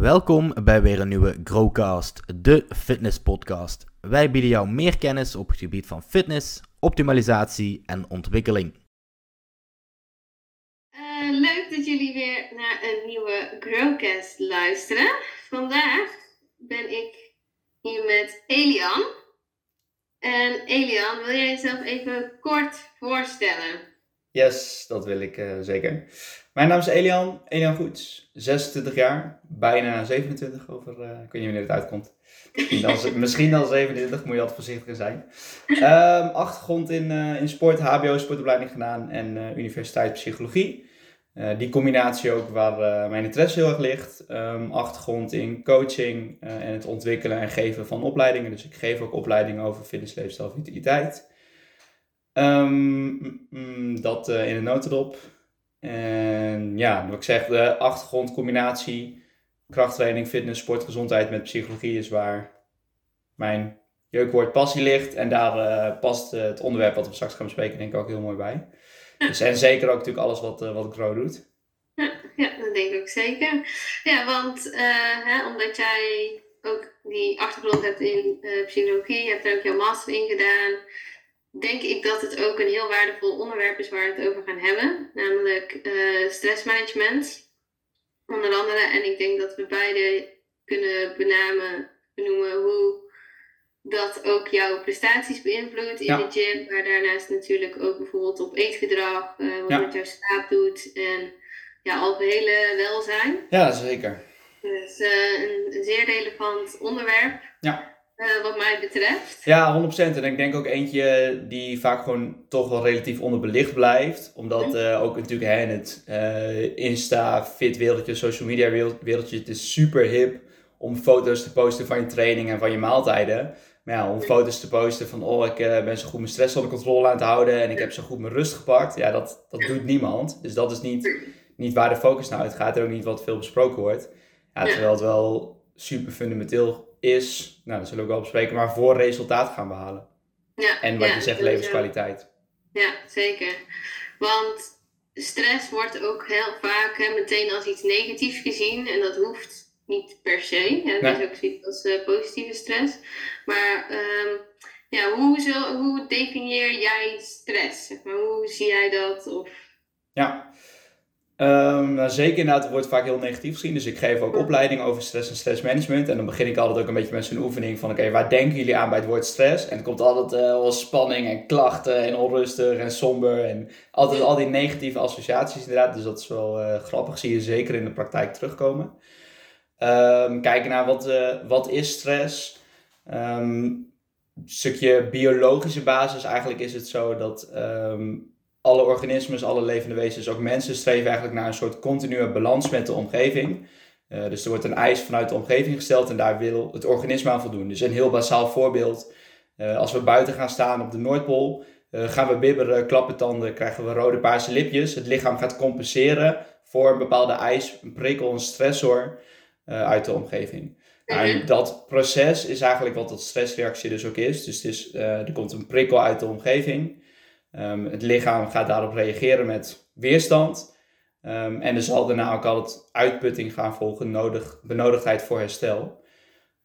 Welkom bij weer een nieuwe Growcast, de fitness podcast. Wij bieden jou meer kennis op het gebied van fitness, optimalisatie en ontwikkeling. Uh, leuk dat jullie weer naar een nieuwe Growcast luisteren. Vandaag ben ik hier met Elian. En Elian, wil jij jezelf even kort voorstellen? Yes, dat wil ik uh, zeker. Mijn naam is Elian, Elian Goets, 26 jaar, bijna 27 over, uh, ik weet niet wanneer het uitkomt. Misschien dan, misschien dan 27, moet je altijd voorzichtig zijn. Um, achtergrond in, uh, in sport, HBO sportopleiding gedaan en uh, universiteit psychologie. die combinatie ook waar mijn interesse heel erg ligt. Um, achtergrond in coaching en het ontwikkelen en geven van opleidingen. Dus ik geef ook opleidingen over fitness, leefstijl, vitaliteit. Um, mm, dat in een notendop. En ja, wat ik zeg, de achtergrondcombinatie krachttraining, fitness, sport, gezondheid met psychologie is waar mijn jeukwoord passie ligt. En daar uh, past uh, het onderwerp wat we straks gaan bespreken denk ik ook heel mooi bij. Dus, en zeker ook natuurlijk alles wat, uh, wat Grow doet. Ja, ja, dat denk ik ook zeker. Ja, want hè, omdat jij ook die achtergrond hebt in psychologie, je hebt er ook jouw master in gedaan denk ik dat het ook een heel waardevol onderwerp is waar we het over gaan hebben. Namelijk uh, stressmanagement, onder andere. En ik denk dat we beide kunnen benamen, benoemen hoe dat ook jouw prestaties beïnvloedt in de gym. Maar daarnaast natuurlijk ook bijvoorbeeld op eetgedrag, uh, wat ja. met jouw slaap doet en ja, algehele welzijn. Ja, zeker. Dus uh, een, een zeer relevant onderwerp. Ja. Uh, wat mij betreft. Ja, 100%. En ik denk ook eentje die vaak gewoon toch wel relatief onderbelicht blijft. Omdat uh, ook natuurlijk hè, het uh, Insta, fit wereldje, social media wereldje, het is super hip om foto's te posten van je training en van je maaltijden. Maar ja, om foto's te posten van, oh, ik ben zo goed mijn stress onder controle aan het houden en ik heb zo goed mijn rust gepakt. Ja, dat, dat doet niemand. Dus dat is niet, niet waar de focus naar uitgaat en ook niet wat veel besproken wordt. Ja, terwijl het wel super fundamenteel is, nou dat zullen we ook wel bespreken, maar voor resultaat gaan behalen. Ja, en wat ja, je zegt, levenskwaliteit. Ja, zeker. Want stress wordt ook heel vaak hè, meteen als iets negatiefs gezien en dat hoeft niet per se. Hè. Dat is ook zoiets als uh, positieve stress. Maar um, ja, hoe, zo, hoe definieer jij stress? Zeg maar, hoe zie jij dat? Of... Ja, Um, nou, zeker inderdaad, het wordt vaak heel negatief gezien. Dus ik geef ook opleidingen over stress en stressmanagement. En dan begin ik altijd ook een beetje met zo'n oefening van... Oké, waar denken jullie aan bij het woord stress? En er komt altijd uh, wel spanning en klachten en onrustig en somber. En altijd al die negatieve associaties inderdaad. Dus dat is wel uh, grappig. Zie je zeker in de praktijk terugkomen. Um, kijken naar wat, uh, wat is stress? Een stukje biologische basis. Eigenlijk is het zo dat alle organismen, alle levende wezens, ook mensen, streven eigenlijk naar een soort continue balans met de omgeving. Uh, dus er wordt een eis vanuit de omgeving gesteld en daar wil het organisme aan voldoen. Dus een heel basaal voorbeeld. Uh, als we buiten gaan staan op de Noordpool, uh, gaan we bibberen, klappen tanden, krijgen we rode paarse lipjes. Het lichaam gaat compenseren voor een bepaalde eis, een prikkel, een stressor uit de omgeving. En dat proces is eigenlijk wat dat stressreactie dus ook is. Dus het is, er komt een prikkel uit de omgeving. Um, het lichaam gaat daarop reageren met weerstand. Um, en er zal daarna ook altijd uitputting gaan volgen, nodig, benodigdheid voor herstel.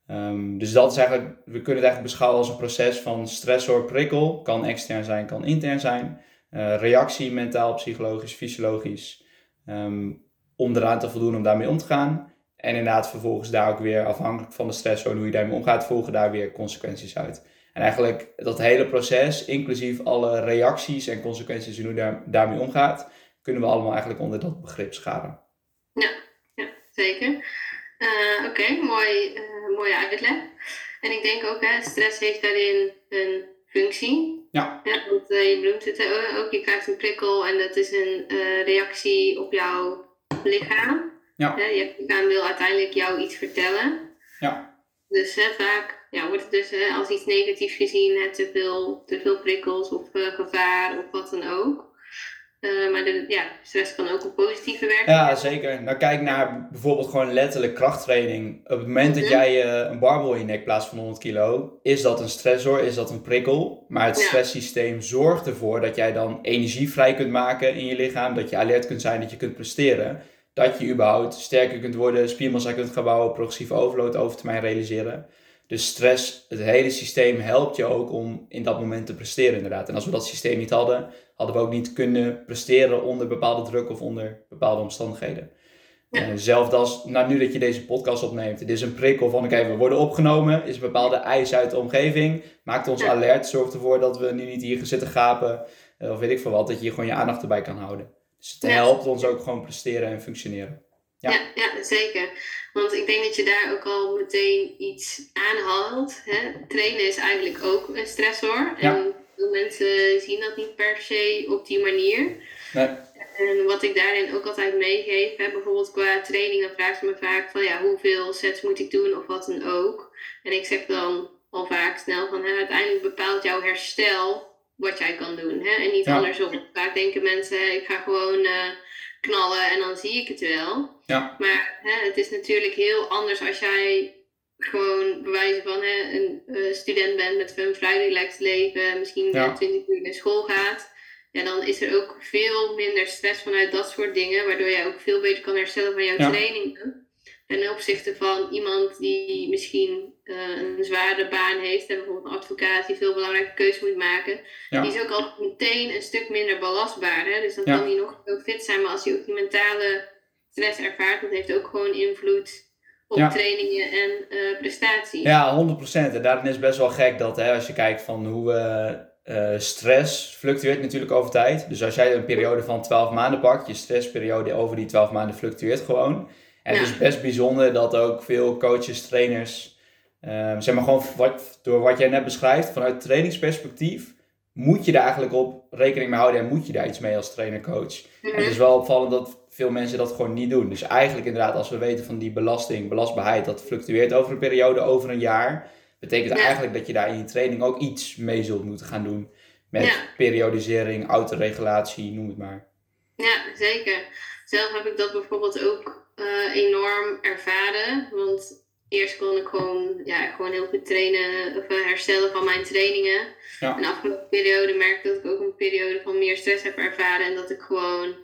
Um, dus dat is eigenlijk, we kunnen het eigenlijk beschouwen als een proces van stressor, prikkel. Kan extern zijn, kan intern zijn. Uh, reactie, mentaal, psychologisch, fysiologisch. om eraan te voldoen om daarmee om te gaan. En inderdaad vervolgens daar ook weer afhankelijk van de stressor en hoe je daarmee omgaat, volgen daar weer consequenties uit. En eigenlijk dat hele proces, inclusief alle reacties en consequenties en hoe daar, daarmee omgaat, kunnen we allemaal eigenlijk onder dat begrip scharen. Ja, ja zeker. Uh, Oké, okay, mooi, uh, mooie uitleg. En ik denk ook, hè, stress heeft daarin een functie. Ja. ja want uh, je benoemt het ook, je krijgt een prikkel en dat is een reactie op jouw lichaam. Ja. je lichaam wil uiteindelijk jou iets vertellen. Ja. Dus hè, vaak ja, wordt het dus uh, als iets negatiefs gezien, hè, te, veel, te veel prikkels of uh, gevaar of wat dan ook. Uh, maar de, ja, stress kan ook een positieve werking Ja, zeker. Nou, kijk naar bijvoorbeeld gewoon letterlijk krachttraining. Op het moment dat mhm. jij een barbel in je nek plaatst van 100 kilo, is dat een stressor, is dat een prikkel. Maar het stresssysteem zorgt ervoor dat jij dan energie vrij kunt maken in je lichaam, dat je alert kunt zijn, dat je kunt presteren. dat je überhaupt sterker kunt worden, spiermassa kunt gaan bouwen, progressieve overload over termijn realiseren. Dus stress, het hele systeem helpt je ook om in dat moment te presteren inderdaad. En als we dat systeem niet hadden, hadden we ook niet kunnen presteren onder bepaalde druk of onder bepaalde omstandigheden. Ja. Uh, zelfs als, nou nu dat je deze podcast opneemt, het is een prikkel van oké, we worden opgenomen, is een bepaalde eis uit de omgeving, maakt ons alert, zorgt ervoor dat we nu niet hier zitten gapen, uh, of weet ik veel wat, dat je gewoon je aandacht erbij kan houden. Dus het helpt ons ook gewoon presteren en functioneren. Ja. ja. Ja, zeker. Want ik denk dat je daar ook al meteen iets aanhaalt. Hè? Trainen is eigenlijk ook een stressor. En veel mensen zien dat niet per se op die manier. Nee. En wat ik daarin ook altijd meegeef, hè, bijvoorbeeld qua training, dan vragen ze me vaak van ja, hoeveel sets moet ik doen of wat dan ook. En ik zeg dan al vaak snel van hè, uiteindelijk bepaalt jouw herstel wat jij kan doen. Hè? En niet ja. andersom. Vaak denken mensen, ik ga gewoon uh, knallen en dan zie ik het wel. Ja. Maar hè, het is natuurlijk heel anders als jij gewoon bewijzen van hè, een uh, student bent met een vrij relaxed leven, misschien ja. 20 uur naar school gaat. Ja, dan is er ook veel minder stress vanuit dat soort dingen, waardoor jij ook veel beter kan herstellen van jouw ja. trainingen. Ten opzichte van iemand die misschien uh, een zware baan heeft, en bijvoorbeeld een advocaat die veel belangrijke keuzes moet maken, ja. die is ook al meteen een stuk minder belastbaar. Hè? Dus dan ja. kan hij nog zo fit zijn, maar als hij ook die mentale stress ervaart, dat heeft ook gewoon invloed op ja. trainingen en uh, prestaties. Ja, 100%. En daarin is best wel gek dat hè, als je kijkt van hoe uh, stress fluctueert natuurlijk over tijd. Dus als jij een periode van 12 maanden pakt, je stressperiode over die 12 maanden fluctueert gewoon. En het is best bijzonder dat ook veel coaches, trainers, uh, zeg maar gewoon wat, door wat jij net beschrijft, vanuit trainingsperspectief, moet je daar eigenlijk op rekening mee houden en moet je daar iets mee als trainer-coach. En het is wel opvallend dat veel mensen dat gewoon niet doen. Dus eigenlijk inderdaad, als we weten van die belasting, belastbaarheid, dat fluctueert over een periode, over een jaar, betekent eigenlijk dat je daar in je training ook iets mee zult moeten gaan doen. Met ja. periodisering, autoregulatie, noem het maar. Ja, zeker. Zelf heb ik dat bijvoorbeeld ook uh, enorm ervaren. Want eerst kon ik gewoon, ja, gewoon heel goed trainen of herstellen van mijn trainingen. Ja. En de afgelopen periode merkte ik dat ik ook een periode van meer stress heb ervaren. En dat ik gewoon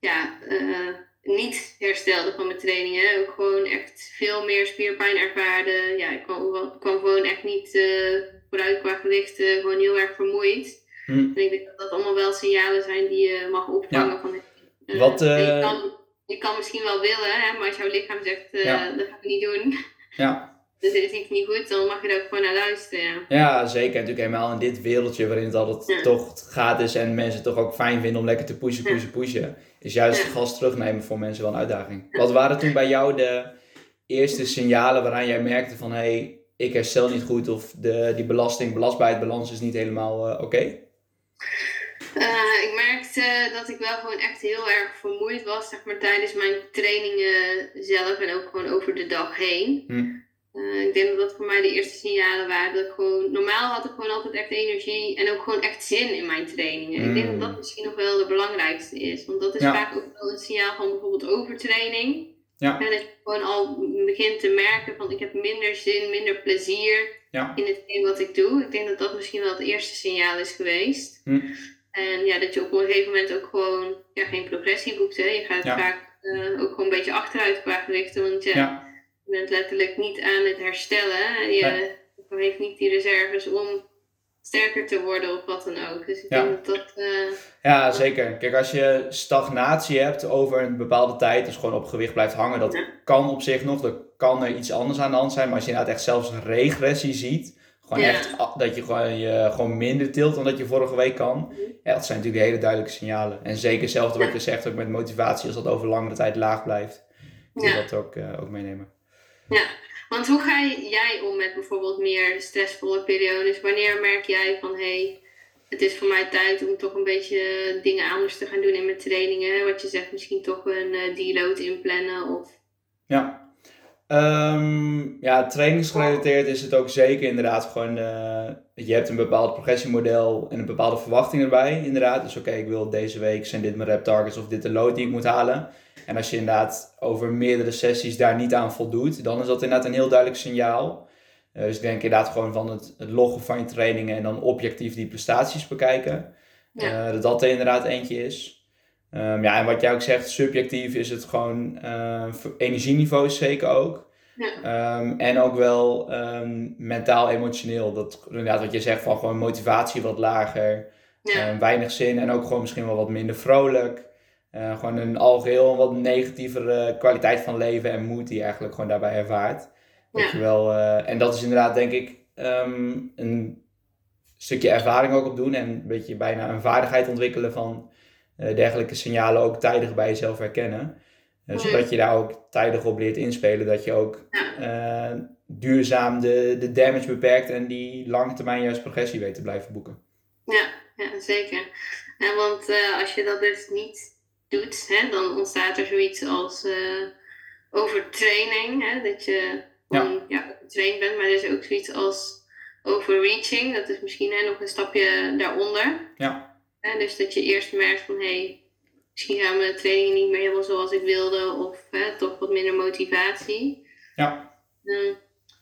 ja, uh, niet herstelde van mijn trainingen. Ook gewoon echt veel meer spierpijn ervaarde. Ja, ik kwam, kwam gewoon echt niet uh, vooruit qua gewichten. Gewoon heel erg vermoeid. Hm. En ik denk dat dat allemaal wel signalen zijn die je mag opvangen. Ja. Van, Wat, je kan, je kan misschien wel willen, hè, maar als jouw lichaam zegt, uh, ja. dat ga ik niet doen. Ja. Dus is iets niet goed, dan mag je er ook gewoon naar luisteren. Ja, ja zeker. En natuurlijk helemaal in dit wereldje waarin het altijd ja. toch gaat is en mensen het toch ook fijn vinden om lekker te pushen, pushen, pushen. Is juist het gas terugnemen voor mensen wel een uitdaging. Wat waren toen bij jou de eerste signalen waaraan jij merkte van hé, hey, ik herstel niet goed of de, die belasting, belastbaarheidsbalans is niet helemaal uh, oké? Okay? Uh, ik merkte dat ik wel gewoon echt heel erg vermoeid was, zeg maar, tijdens mijn trainingen zelf en ook gewoon over de dag heen. Hm. Uh, ik denk dat dat voor mij de eerste signalen waren. Dat ik gewoon, normaal had ik gewoon altijd echt energie en ook gewoon echt zin in mijn trainingen. Ik denk dat dat misschien nog wel de belangrijkste is. Want dat is ja. vaak ook wel een signaal van bijvoorbeeld overtraining. Ja. En dat je gewoon al begint te merken van ik heb minder zin, minder plezier ja. in hetgeen wat ik doe. Ik denk dat dat misschien wel het eerste signaal is geweest. Hm. En ja, dat je op een gegeven moment ook gewoon ja, geen progressie boekt. Hè. Je gaat vaak uh, ook gewoon een beetje achteruit qua gewichten. Want ja, je bent letterlijk niet aan het herstellen. Je nee. heeft niet die reserves om sterker te worden of wat dan ook. Dus ik denk dat dat... Uh, ja, zeker. Kijk, als je stagnatie hebt over een bepaalde tijd, dus gewoon op gewicht blijft hangen, dat kan op zich nog. Er kan er iets anders aan de hand zijn. Maar als je inderdaad echt zelfs een regressie ziet, gewoon echt dat je gewoon, je gewoon minder tilt dan dat je vorige week kan. Ja, dat zijn natuurlijk hele duidelijke signalen. En zeker hetzelfde wat je zegt ook met motivatie, als dat over langere tijd laag blijft. Moet je dat ook, uh, ook meenemen. Ja, want hoe ga jij om met bijvoorbeeld meer stressvolle periodes? Wanneer merk jij van hé, hey, het is voor mij tijd om toch een beetje dingen anders te gaan doen in mijn trainingen? Wat je zegt, misschien toch een uh, deload inplannen of... Ja, Um, ja, trainingsgerelateerd is het ook zeker inderdaad gewoon, uh, je hebt een bepaald progressiemodel en een bepaalde verwachting erbij inderdaad. Dus oké, ik wil deze week zijn dit mijn rep targets of dit de load die ik moet halen. En als je inderdaad over meerdere sessies daar niet aan voldoet, dan is dat inderdaad een heel duidelijk signaal. Uh, dus ik denk inderdaad gewoon van het, het, loggen van je trainingen en dan objectief die prestaties bekijken. Ja. Uh, dat dat er inderdaad eentje is. Ehm, ja, en wat jij ook zegt, subjectief is het gewoon uh, energieniveau zeker ook. Ja. Ehm, en ook wel um, mentaal, emotioneel. Dat inderdaad wat je zegt van gewoon motivatie wat lager. Ja. weinig zin en ook gewoon misschien wel wat minder vrolijk. Uh, gewoon een algeheel wat negatievere kwaliteit van leven en moed die je eigenlijk gewoon daarbij ervaart. Ja. je wel, uh, en dat is inderdaad denk ik een stukje ervaring ook op doen en een beetje bijna een vaardigheid ontwikkelen van dergelijke signalen ook tijdig bij jezelf herkennen. Uh, zodat je daar ook tijdig op leert inspelen, dat je ook uh, duurzaam de, de damage beperkt en die lange termijn juist progressie weet te blijven boeken. Ja, ja zeker. Ja, want als je dat dus niet doet, hè, dan ontstaat er zoiets als overtraining. Hè, dat je gewoon ja. getraind bent, maar er is ook zoiets als overreaching. Dat is misschien hè, nog een stapje daaronder. Ja. Dus dat je eerst merkt van hé, hey, misschien gaan mijn trainingen niet meer helemaal zoals ik wilde, of hè, toch wat minder motivatie. Ja. Um,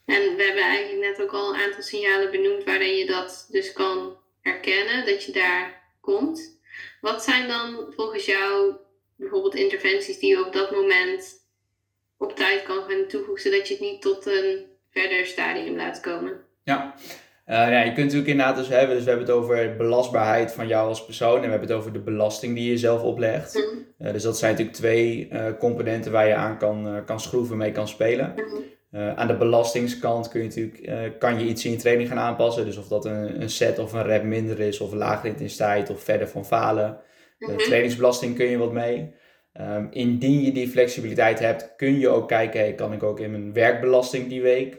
en we hebben eigenlijk net ook al een aantal signalen benoemd waarin je dat dus kan herkennen, dat je daar komt. Wat zijn dan volgens jou bijvoorbeeld interventies die je op dat moment op tijd kan gaan toevoegen, zodat je het niet tot een verder stadium laat komen? Ja, uh, ja, je kunt natuurlijk inderdaad dus hebben, dus we hebben het over belastbaarheid van jou als persoon en we hebben het over de belasting die je zelf oplegt. Mhm. Uh, dus dat zijn natuurlijk twee uh, componenten waar je aan kan, kan schroeven, mee kan spelen. Mhm. aan de belastingskant kun je natuurlijk, kan je iets in je training gaan aanpassen. Dus of dat een, een set of een rep minder is, of lagere intensiteit, of verder van falen. De mhm. trainingsbelasting kun je wat mee. Um, indien je die flexibiliteit hebt, kun je ook kijken, hey, kan ik ook in mijn werkbelasting die week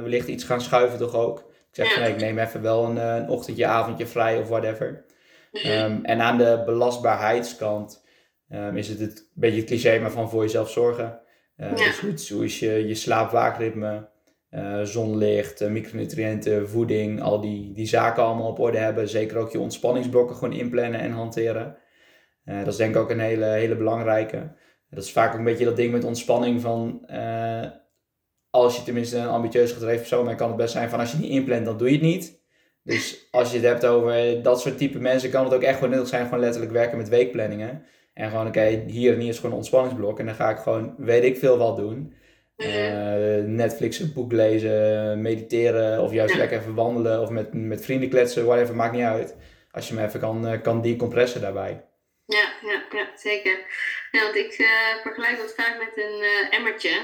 wellicht iets gaan schuiven toch ook. Ik zeg van, nee, ik neem even wel een, eh, een ochtendje, avondje vrij of whatever. Um, en aan de belastbaarheidskant um, is het, het een beetje het cliché, maar van voor jezelf zorgen. Uh, ja. Dus hoe is je, je slaap-waakritme, uh, zonlicht, micronutriënten, voeding, al die, die zaken allemaal op orde hebben. Zeker ook je ontspanningsblokken gewoon inplannen en hanteren. dat is denk ik ook een hele, hele belangrijke. Dat is vaak ook een beetje dat ding met ontspanning van als je tenminste een ambitieus gedreven persoon bent, kan het best zijn van als je niet inplant, dan doe je het niet. Dus als je het hebt over dat soort type mensen, kan het ook echt gewoon nuttig zijn, gewoon letterlijk werken met weekplanningen. En gewoon, oké, hier en hier is gewoon een ontspanningsblok. En dan ga ik gewoon, weet ik veel wat doen. Uh, Netflix, een boek lezen, mediteren of juist lekker even wandelen of met, met vrienden kletsen, whatever, maakt niet uit. Als je me even kan, uh, kan decompressen daarbij. Ja, ja, ja zeker. Ja, want ik uh, vergelijk dat vaak met een emmertje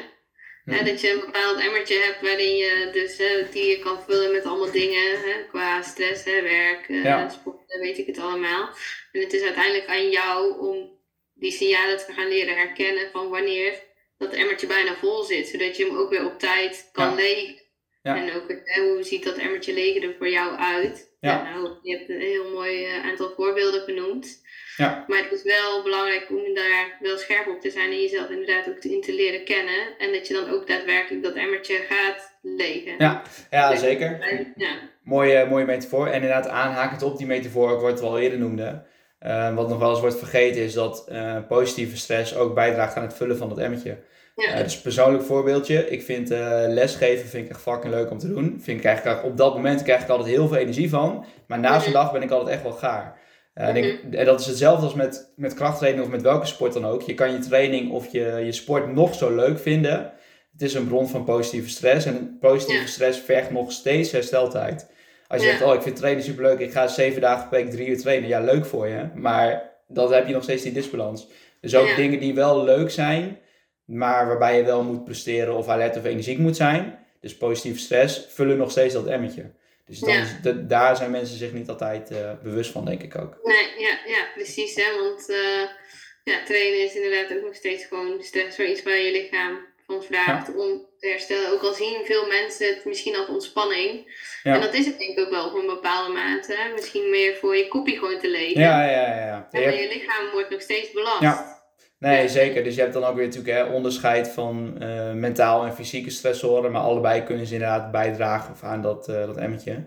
dat je een bepaald emmertje hebt waarin je dus die je kan vullen met allemaal dingen hè, qua stress, hè, werk, uh, sport, weet ik het allemaal. En het is uiteindelijk aan jou om die signalen te gaan leren herkennen van wanneer dat emmertje bijna vol zit, zodat je hem ook weer op tijd kan ja. legen. En ook hoe ziet dat emmertje legen er voor jou uit? Ja. nou, je hebt een heel mooi uh, aantal voorbeelden genoemd. Ja. Maar het is wel belangrijk om daar wel scherp op te zijn en jezelf inderdaad ook in te leren kennen. En dat je dan ook daadwerkelijk dat emmertje gaat legen. Ja, ja zeker. Ja. Mooie, mooie metafoor. En inderdaad aanhakend op die metafoor, ook wat we al eerder noemden. Uh, wat nog wel eens wordt vergeten is dat uh, positieve stress ook bijdraagt aan het vullen van dat emmertje. Ja. Uh, dus persoonlijk voorbeeldje. Ik vind lesgeven vind ik echt fucking leuk om te doen. Vind ik eigenlijk, op dat moment krijg ik altijd heel veel energie van. Maar na zo'n dag ben ik altijd echt wel gaar. En, ik, mhm. en, dat is hetzelfde als met, met krachttraining of met welke sport dan ook. Je kan je training of je, je sport nog zo leuk vinden. Het is een bron van positieve stress. En positieve stress vergt nog steeds hersteltijd. Als je zegt, oh ik vind trainen superleuk, ik ga zeven dagen per week drie uur trainen. Ja, leuk voor je. Maar dan heb je nog steeds die disbalans. Dus ook dingen die wel leuk zijn, maar waarbij je wel moet presteren of alert of energiek moet zijn. Dus positieve stress vullen nog steeds dat emmetje. Dus dan daar zijn mensen zich niet altijd uh, bewust van, denk ik ook. Nee, ja, ja precies. Hè? Want uh, ja, trainen is inderdaad ook nog steeds gewoon stress voor iets waar je lichaam van vraagt om te herstellen. Ook al zien veel mensen het misschien als ontspanning. Ja. En dat is het denk ik ook wel voor een bepaalde mate. Misschien meer voor je kopie gewoon te leven. Ja, ja, ja. ja. En je lichaam wordt nog steeds belast. Ja. Nee, zeker. Dus je hebt dan ook weer natuurlijk hè, onderscheid van uh, mentaal en fysieke stressoren. Maar allebei kunnen ze inderdaad bijdragen aan dat, uh, dat emmetje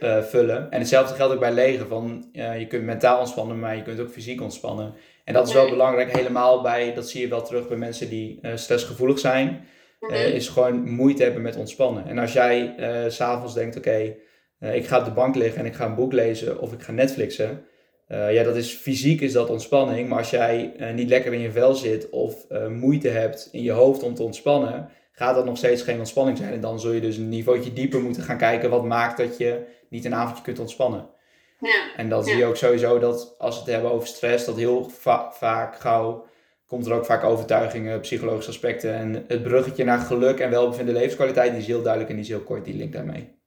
uh, vullen. En hetzelfde geldt ook bij leger. Van, je kunt mentaal ontspannen, maar je kunt ook fysiek ontspannen. En dat is wel belangrijk, helemaal bij, dat zie je wel terug bij mensen die stressgevoelig zijn. Mhm. is gewoon moeite hebben met ontspannen. En als jij s s'avonds denkt, oké, ik ga op de bank liggen en ik ga een boek lezen of ik ga Netflixen Uh, ja, dat is fysiek is dat ontspanning. Maar als jij uh, niet lekker in je vel zit of uh, moeite hebt in je hoofd om te ontspannen, gaat dat nog steeds geen ontspanning zijn. En dan zul je dus een niveautje dieper moeten gaan kijken wat maakt dat je niet een avondje kunt ontspannen. Ja. En dan Ja. zie je ook sowieso dat als we het hebben over stress, dat heel va- vaak gauw komt er ook vaak overtuigingen, psychologische aspecten. En het bruggetje naar geluk en welbevinden levenskwaliteit, die is heel duidelijk en die is heel kort, die link daarmee.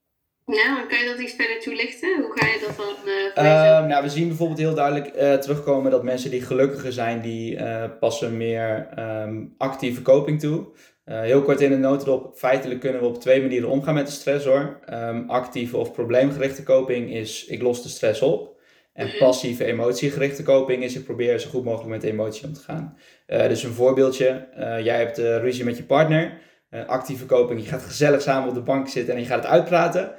Ja, maar kan je dat iets verder toelichten? Hoe ga je dat dan? Ehm, nou, we zien bijvoorbeeld heel duidelijk eh, terugkomen dat mensen die gelukkiger zijn, die eh, passen meer ehm, actieve coping toe. Heel kort in de notendop, feitelijk kunnen we op twee manieren omgaan met de stress hoor. Ehm, actieve of probleemgerichte coping is ik los de stress op. En Mhm. passieve emotiegerichte coping is ik probeer zo goed mogelijk met de emotie om te gaan. Dus een voorbeeldje, jij hebt ruzie met je partner. Actieve coping, je gaat gezellig samen op de bank zitten en je gaat het uitpraten.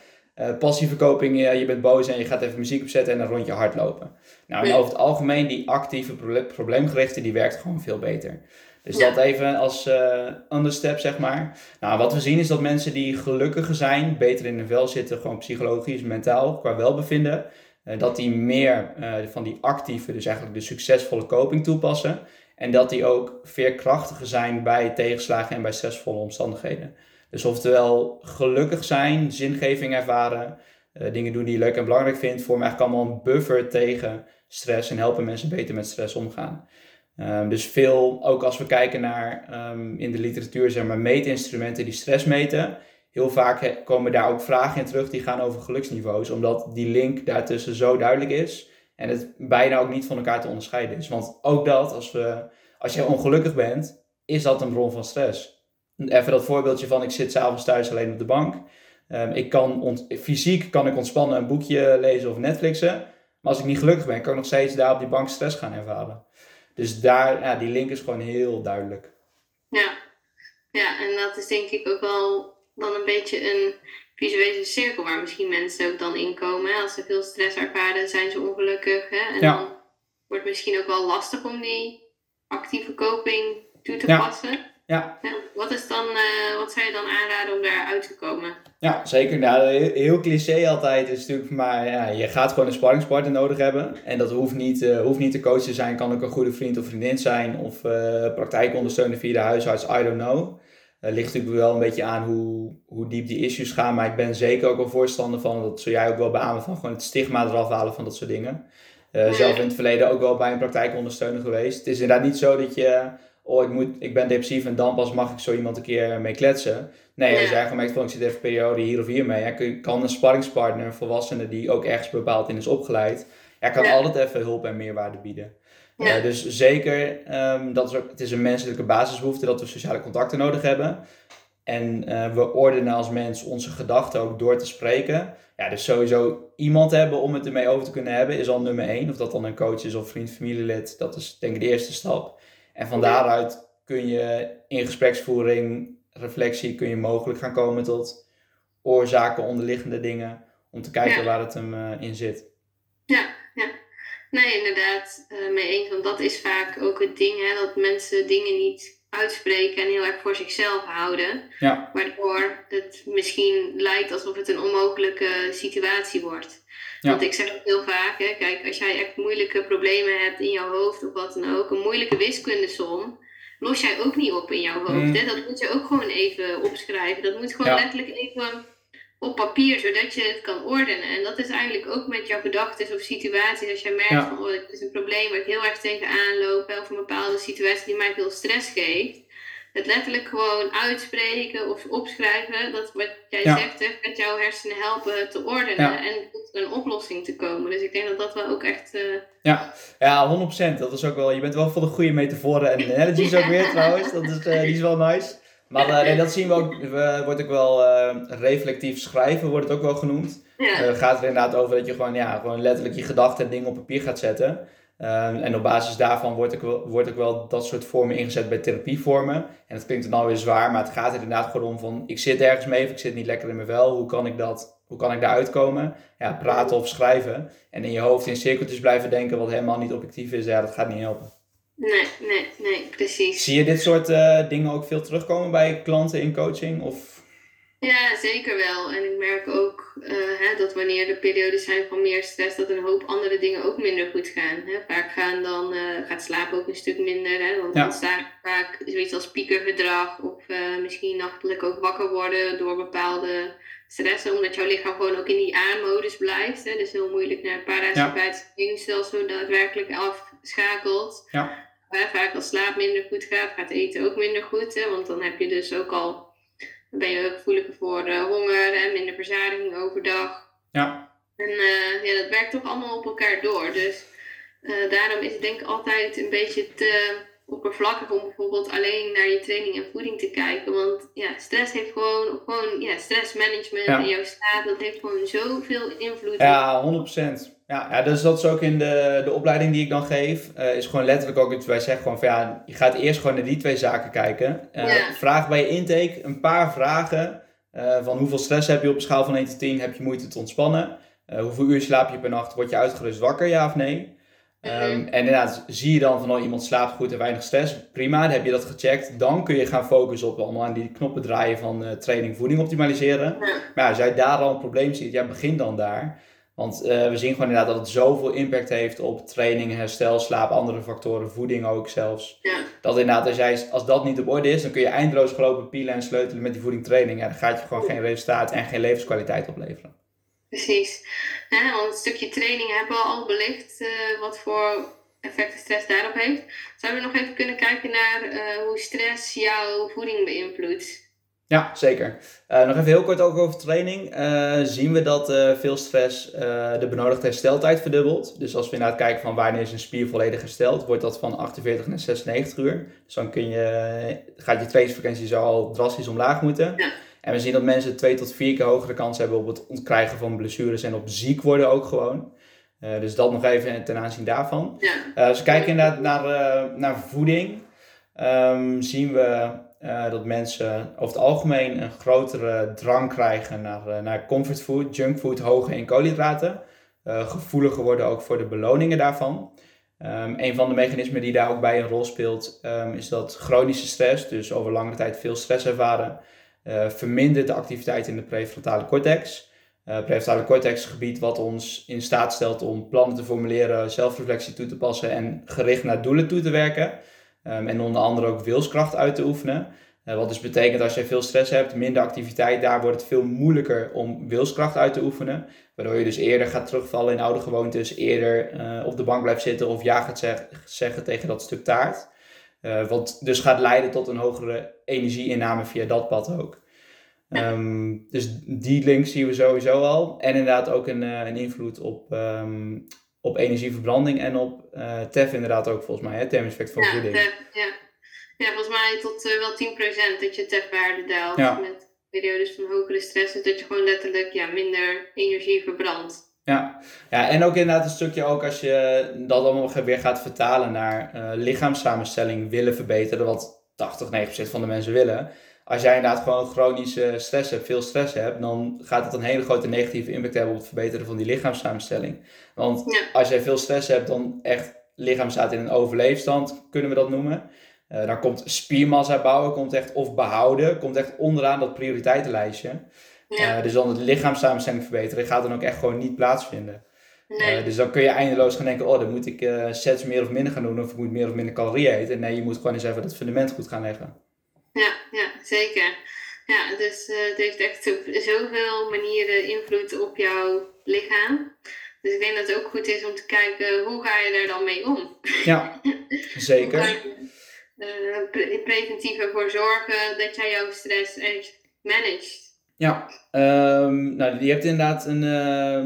Passieve coping, ja, je bent boos en je gaat even muziek opzetten en een rondje hardlopen. Nou, en over het algemeen, die actieve proble- probleemgerichte, die werkt gewoon veel beter. Dus Ja. dat even als eh understep, zeg maar. Nou, wat we zien is dat mensen die gelukkiger zijn, beter in hun vel zitten, gewoon psychologisch, mentaal, qua welbevinden, eh, dat die meer van die actieve, dus eigenlijk de succesvolle coping toepassen. En dat die ook veerkrachtiger zijn bij tegenslagen en bij stressvolle omstandigheden. Dus oftewel gelukkig zijn, zingeving ervaren, eh, dingen doen die je leuk en belangrijk vindt, vormen eigenlijk allemaal een buffer tegen stress en helpen mensen beter met stress omgaan. Ehm, dus veel, ook als we kijken naar ehm, in de literatuur, zeg maar, meetinstrumenten die stress meten, heel vaak komen daar ook vragen in terug die gaan over geluksniveaus, omdat die link daartussen zo duidelijk is en het bijna ook niet van elkaar te onderscheiden is. Want ook dat, als, we, als jij ongelukkig bent, is dat een bron van stress. Even dat voorbeeldje van ik zit s'avonds thuis alleen op de bank. Ehm, ik kan ont- fysiek kan ik ontspannen een boekje lezen of Netflixen. Maar als ik niet gelukkig ben, kan ik nog steeds daar op die bank stress gaan ervaren. Dus daar, ja, die link is gewoon heel duidelijk. Ja. ja, en dat is denk ik ook wel dan een beetje een visuele cirkel waar misschien mensen ook dan in komen. hè. Als ze veel stress ervaren, zijn ze ongelukkig. Hè? En Ja. dan wordt het misschien ook wel lastig om die actieve coping toe te Ja. passen. Ja. Ja, Wat, is dan, eh, wat zou je dan aanraden om daar uit te komen? Ja, zeker. Nou, heel, cliché altijd is natuurlijk, maar ja, je gaat gewoon een sparringspartner nodig hebben. En dat hoeft niet, eh, hoeft niet de coach te zijn, kan ook een goede vriend of vriendin zijn. Of eh praktijkondersteuner via de huisarts, I don't know. Het ligt natuurlijk wel een beetje aan hoe, hoe diep die issues gaan. Maar ik ben zeker ook wel voorstander van, dat zul jij ook wel beamen, van gewoon het stigma eraf halen van dat soort dingen. Zelf in het verleden ook wel bij een praktijkondersteuner geweest. Het is inderdaad niet zo dat je, oh ik, moet, ik ben depressief en dan pas mag ik zo iemand een keer mee kletsen. Nee, Ja. jij gemerkt van ik zit even een periode hier of hier mee. Ja, kan een sparringspartner, een volwassene die ook ergens bepaald in is opgeleid. Ja, kan Ja. altijd even hulp en meerwaarde bieden. Ja. Eh, dus zeker, ehm, dat is ook, het is een menselijke basisbehoefte dat we sociale contacten nodig hebben. En eh, we ordenen als mens onze gedachten ook door te spreken. Ja, dus sowieso iemand hebben om het ermee over te kunnen hebben is al nummer één. Of dat dan een coach is of vriend, familielid, dat is denk ik de eerste stap. En van daaruit kun je in gespreksvoering, reflectie, kun je mogelijk gaan komen tot oorzaken, onderliggende dingen. Om te kijken Ja. waar het hem eh, in zit. Ja, ja. Nee, inderdaad, eh mee eens. Want dat is vaak ook het ding, hè, dat mensen dingen niet uitspreken en heel erg voor zichzelf houden. Ja. Waardoor het misschien lijkt alsof het een onmogelijke situatie wordt. Ja. Want ik zeg ook heel vaak, hè, kijk, als jij echt moeilijke problemen hebt in jouw hoofd of wat dan ook, een moeilijke wiskundesom, los jij ook niet op in jouw hoofd. Mm. Hè? Dat moet je ook gewoon even opschrijven. Dat moet gewoon Ja. letterlijk even op papier, zodat je het kan ordenen. En dat is eigenlijk ook met jouw gedachten of situaties. Als jij merkt Ja. van, oh, dit is een probleem waar ik heel erg tegenaan loop, hè, of een bepaalde situatie die mij veel stress geeft. Het letterlijk gewoon uitspreken of opschrijven, dat wat jij Ja. zegt, hè, gaat jouw hersenen helpen te ordenen Ja. en tot een oplossing te komen. Dus ik denk dat dat wel ook echt... eh, Ja, ja 100%. Dat is ook wel, je bent wel voor de goede metaforen en analogies ook weer trouwens. Dat is, eh, die is wel nice. Maar eh, nee, dat zien we ook, we, wordt ook wel eh, reflectief schrijven, wordt het ook wel genoemd. ja. Eh, gaat er inderdaad over dat je gewoon, ja, gewoon letterlijk je gedachten en dingen op papier gaat zetten. Ehm, en op basis daarvan wordt ook, wel, wordt ook wel dat soort vormen ingezet bij therapievormen. En dat klinkt dan alweer zwaar, maar het gaat er inderdaad gewoon om van... ik zit ergens mee of ik zit niet lekker in mijn vel. Hoe kan ik, dat, hoe kan ik daar uitkomen? Ja, praten of schrijven. En in je hoofd in cirkeltjes blijven denken wat helemaal niet objectief is. Ja, dat gaat niet helpen. Nee, nee, nee, precies. Zie je dit soort eh, dingen ook veel terugkomen bij klanten in coaching? Of... Ja, zeker wel. En ik merk ook uh, hè, dat wanneer er periodes zijn van meer stress, dat een hoop andere dingen ook minder goed gaan. Hè. Vaak gaan dan, uh, gaat slapen ook een stuk minder. Hè, want dan staat vaak zoiets als piekergedrag of uh, misschien nachtelijk ook wakker worden door bepaalde stressen, omdat jouw lichaam gewoon ook in die aanmodus blijft. Hè. Dus heel moeilijk naar het parasympathische ja. daadwerkelijk afschakelt. Ja. vaak als slaap minder goed gaat, gaat eten ook minder goed. Hè, want dan heb je dus ook al ben je gevoeliger voor uh, honger en minder verzadiging overdag. Ja. En uh, ja, dat werkt toch allemaal op elkaar door. Dus uh, daarom is het denk ik altijd een beetje te oppervlakkig om bijvoorbeeld alleen naar je training en voeding te kijken. Want ja, stress heeft gewoon, gewoon ja, stressmanagement ja. en jouw staat, dat heeft gewoon zoveel invloed. Ja, 100%. Ja, ja, dus dat is ook in de, de opleiding die ik dan geef, uh, is gewoon letterlijk ook iets, wij zeggen gewoon van ja, je gaat eerst gewoon naar die twee zaken kijken. Uh, ja. Vraag bij je intake een paar vragen uh, van hoeveel stress heb je op een schaal van 1 tot 10, heb je moeite te ontspannen? hoeveel uur slaap je per nacht, word je uitgerust wakker, ja of nee? Um, en inderdaad, zie je dan van oh, iemand slaapt goed en weinig stress, prima, dan heb je dat gecheckt. Dan kun je gaan focussen op allemaal aan die knoppen draaien van training, voeding optimaliseren. Maar ja, als jij daar al een probleem ziet, ja, begin dan daar. Want uh, we zien gewoon inderdaad dat het zoveel impact heeft op training, herstel, slaap, andere factoren, voeding ook zelfs. Ja. Dat inderdaad, als, jij, als dat niet op orde is, dan kun je eindeloos gelopen pielen en sleutelen met die voedingtraining. Ja, dan gaat je gewoon geen resultaat en geen levenskwaliteit opleveren. Precies. Want een stukje training hebben we al belicht uh, wat voor effecten stress daarop heeft. Zouden we nog even kunnen kijken naar uh, hoe stress jouw voeding beïnvloedt? Ja, zeker. Uh, nog even heel kort ook over training. Uh, zien we dat uh, veel stress de benodigde hersteltijd verdubbelt. Dus als we inderdaad kijken van wanneer is een spier volledig hersteld, wordt dat van 48 naar 96 uur. Dus dan kun je, gaat je trainingsfrequentie zo al drastisch omlaag moeten. Ja. En we zien dat mensen twee tot vier keer hogere kans hebben op het ontkrijgen van blessures en op ziek worden ook gewoon. dus dat nog even ten aanzien daarvan. Ja. als we kijken inderdaad naar, naar voeding, um, zien we uh, dat mensen over het algemeen een grotere drang krijgen naar, uh, naar comfortfood, junkfood, hoge in koolhydraten. Uh, gevoeliger worden ook voor de beloningen daarvan. Um, een van de mechanismen die daar ook bij een rol speelt, um, is dat chronische stress, dus over lange tijd veel stress ervaren, vermindert de activiteit in de prefrontale cortex. prefrontale cortex gebied wat ons in staat stelt om plannen te formuleren, zelfreflectie toe te passen en gericht naar doelen toe te werken. Um, en onder andere ook wilskracht uit te oefenen. Uh, wat dus betekent als je veel stress hebt, minder activiteit, daar wordt het veel moeilijker om wilskracht uit te oefenen. Waardoor je dus eerder gaat terugvallen in oude gewoontes, eerder op de bank blijft zitten of ja gaat zeg zeggen tegen dat stuk taart. Uh, wat dus gaat leiden tot een hogere energieinname via dat pad ook. Um, dus die link zien we sowieso al. En inderdaad ook een, een invloed op, um, op energieverbranding en op uh, TEF inderdaad ook volgens mij, het effect van ja, voeding. Tef, ja. ja, volgens mij tot uh, wel 10% dat je TEF-waarde daalt ja. met periodes van hogere stress. Dus dat je gewoon letterlijk ja, minder energie verbrandt. Ja. ja, en ook inderdaad een stukje ook als je dat allemaal weer gaat vertalen naar uh, lichaamssamenstelling willen verbeteren, wat 80, 90% van de mensen willen als jij inderdaad gewoon chronische stress hebt, veel stress hebt, dan gaat het een hele grote negatieve impact hebben op het verbeteren van die lichaamssamenstelling. Want Ja. als jij veel stress hebt, dan echt lichaam staat in een overleefstand, kunnen we dat noemen. Eh, dan komt spiermassa bouwen, komt echt, of behouden, komt echt onderaan dat prioriteitenlijstje. Ja. Eh, dus dan het lichaamssamenstelling verbeteren gaat dan ook echt gewoon niet plaatsvinden. nee. Eh, dus dan kun je eindeloos gaan denken, oh dan moet ik eh, sets meer of minder gaan doen, of ik moet meer of minder calorieën eten. Nee, je moet gewoon eens even dat fundament goed gaan leggen. Ja, ja, zeker. Ja, dus het heeft echt op zoveel manieren invloed op jouw lichaam. Dus ik denk dat het ook goed is om te kijken hoe ga je er dan mee om. Ja, zeker. pre- preventief ervoor zorgen dat jij jouw stress echt managt. Ja, ehm, nou, je hebt inderdaad een. eh,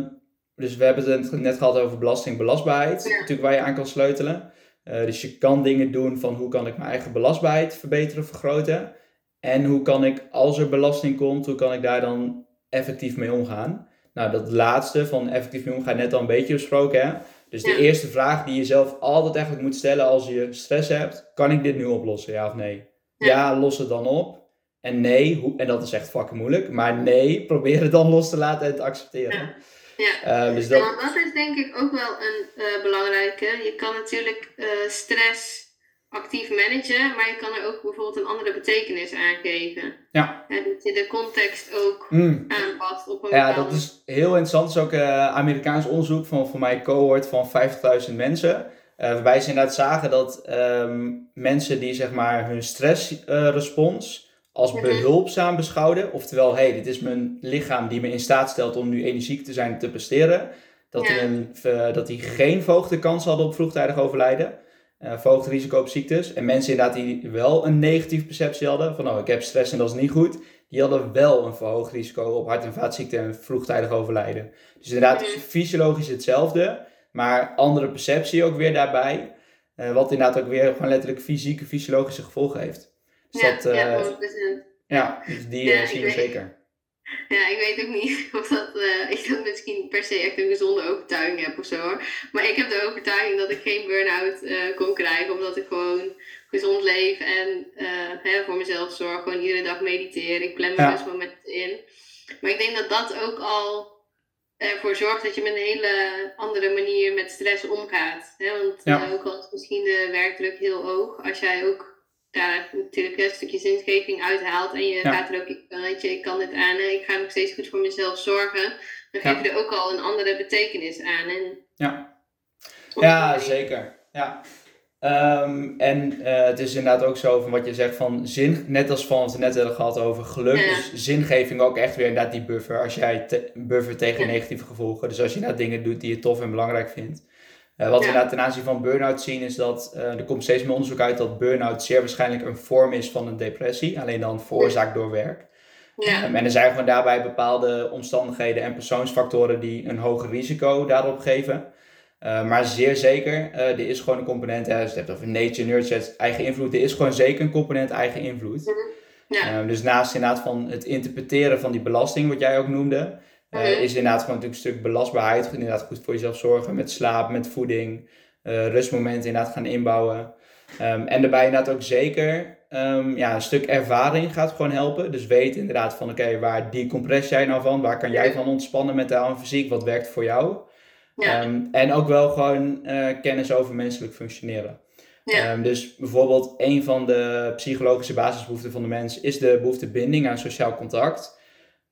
dus we hebben het net gehad over belasting, belastbaarheid. Ja. Natuurlijk waar je aan kan sleutelen. Eh, dus je kan dingen doen van hoe kan ik mijn eigen belastbaarheid verbeteren, vergroten. En hoe kan ik, als er belasting komt, hoe kan ik daar dan effectief mee omgaan? Nou, dat laatste van effectief mee omgaan, net al een beetje besproken. Hè? Dus de eerste vraag die je zelf altijd eigenlijk moet stellen als je stress hebt: kan ik dit nu oplossen, ja of nee? Ja. Ja, los het dan op. En nee, hoe, en dat is echt fucking moeilijk. Maar nee, probeer het dan los te laten en te accepteren. Ja. Eh, dus Ja, dat, want dat is denk ik ook wel een eh, belangrijke. Je kan natuurlijk eh, stress actief managen, maar je kan er ook bijvoorbeeld een andere betekenis aan geven. Ja. En dat je de context ook Mm. aanpast op een Ja, bepaalde- dat is heel interessant. Dat is ook eh, Amerikaans onderzoek van voor mij een cohort van 50.000 mensen. eh, waarbij ze inderdaad zagen dat ehm, mensen die zeg maar hun stressrespons als behulpzaam beschouwden. Oftewel, hey, dit is mijn lichaam die me in staat stelt om nu energiek te zijn te presteren. Dat, die Ja. een, eh, dat die geen verhoogde kans hadden op vroegtijdig overlijden. eh verhoogd risico op ziektes. En mensen inderdaad die wel een negatieve perceptie hadden. Van oh, ik heb stress en dat is niet goed. Die hadden wel een verhoogd risico op hart- en vaatziekten en vroegtijdig overlijden. Dus inderdaad, fysiologisch hetzelfde. Maar andere perceptie ook weer daarbij. eh, wat inderdaad ook weer gewoon letterlijk fysieke, fysiologische gevolgen heeft. Dus ja, dat, eh, ja, 100%. ja, dus die Ja, eh, zien we zeker. Ja, ik weet ook niet of dat, eh, ik dat misschien per se echt een gezonde overtuiging heb of zo hoor. Maar ik heb de overtuiging dat ik geen burn-out kon krijgen, omdat ik gewoon gezond leef en hè, voor mezelf zorg. Gewoon iedere dag mediteer. Ik plan mijn Ja. rustmomenten in. Maar ik denk dat dat ook al ervoor zorgt dat je met een hele andere manier met stress omgaat. Hè? Want Ja. ook al is misschien de werkdruk heel hoog, als jij ook daar natuurlijk een stukje zingeving uithaalt en je Ja. gaat er ook, weet je, ik kan dit aan, ik ga nog steeds goed voor mezelf zorgen, dan geef je er ook al een andere betekenis aan. En Ja. Ja, zeker. Ja. Ehm, en eh, het is inderdaad ook zo van wat je zegt van zin, net als van wat we net hebben gehad over geluk, Ja. is zingeving ook echt weer inderdaad die buffer. Als jij te- buffer tegen Ja. negatieve gevolgen, dus als je inderdaad dingen doet die je tof en belangrijk vindt. Eh, wat we ten aanzien van burn-out zien is dat eh, er komt steeds meer onderzoek uit dat burn-out zeer waarschijnlijk een vorm is van een depressie, alleen dan veroorzaakt door werk. Ja, Um, en er zijn gewoon daarbij bepaalde omstandigheden en persoonsfactoren die een hoger risico daarop geven. Uh, maar zeer zeker, er is gewoon een component, hè, als je het hebt over nature, nurture, eigen invloed, er is gewoon zeker een component eigen invloed. ja, Um, dus naast inderdaad van het interpreteren van die belasting, wat jij ook noemde, uh, Mhm. is inderdaad gewoon natuurlijk een stuk belastbaarheid, inderdaad goed voor jezelf zorgen met slaap, met voeding, uh, rustmomenten inderdaad gaan inbouwen. Um, en daarbij inderdaad ook zeker um, ja, een stuk ervaring gaat gewoon helpen. Dus weet inderdaad van oké, waar decompress jij nou van? Waar kan jij van ontspannen mentaal en fysiek? Wat werkt voor jou? ja, Um, en ook wel gewoon uh, kennis over menselijk functioneren. ja, dus bijvoorbeeld een van de psychologische basisbehoeften van de mens is de behoefte binding aan sociaal contact.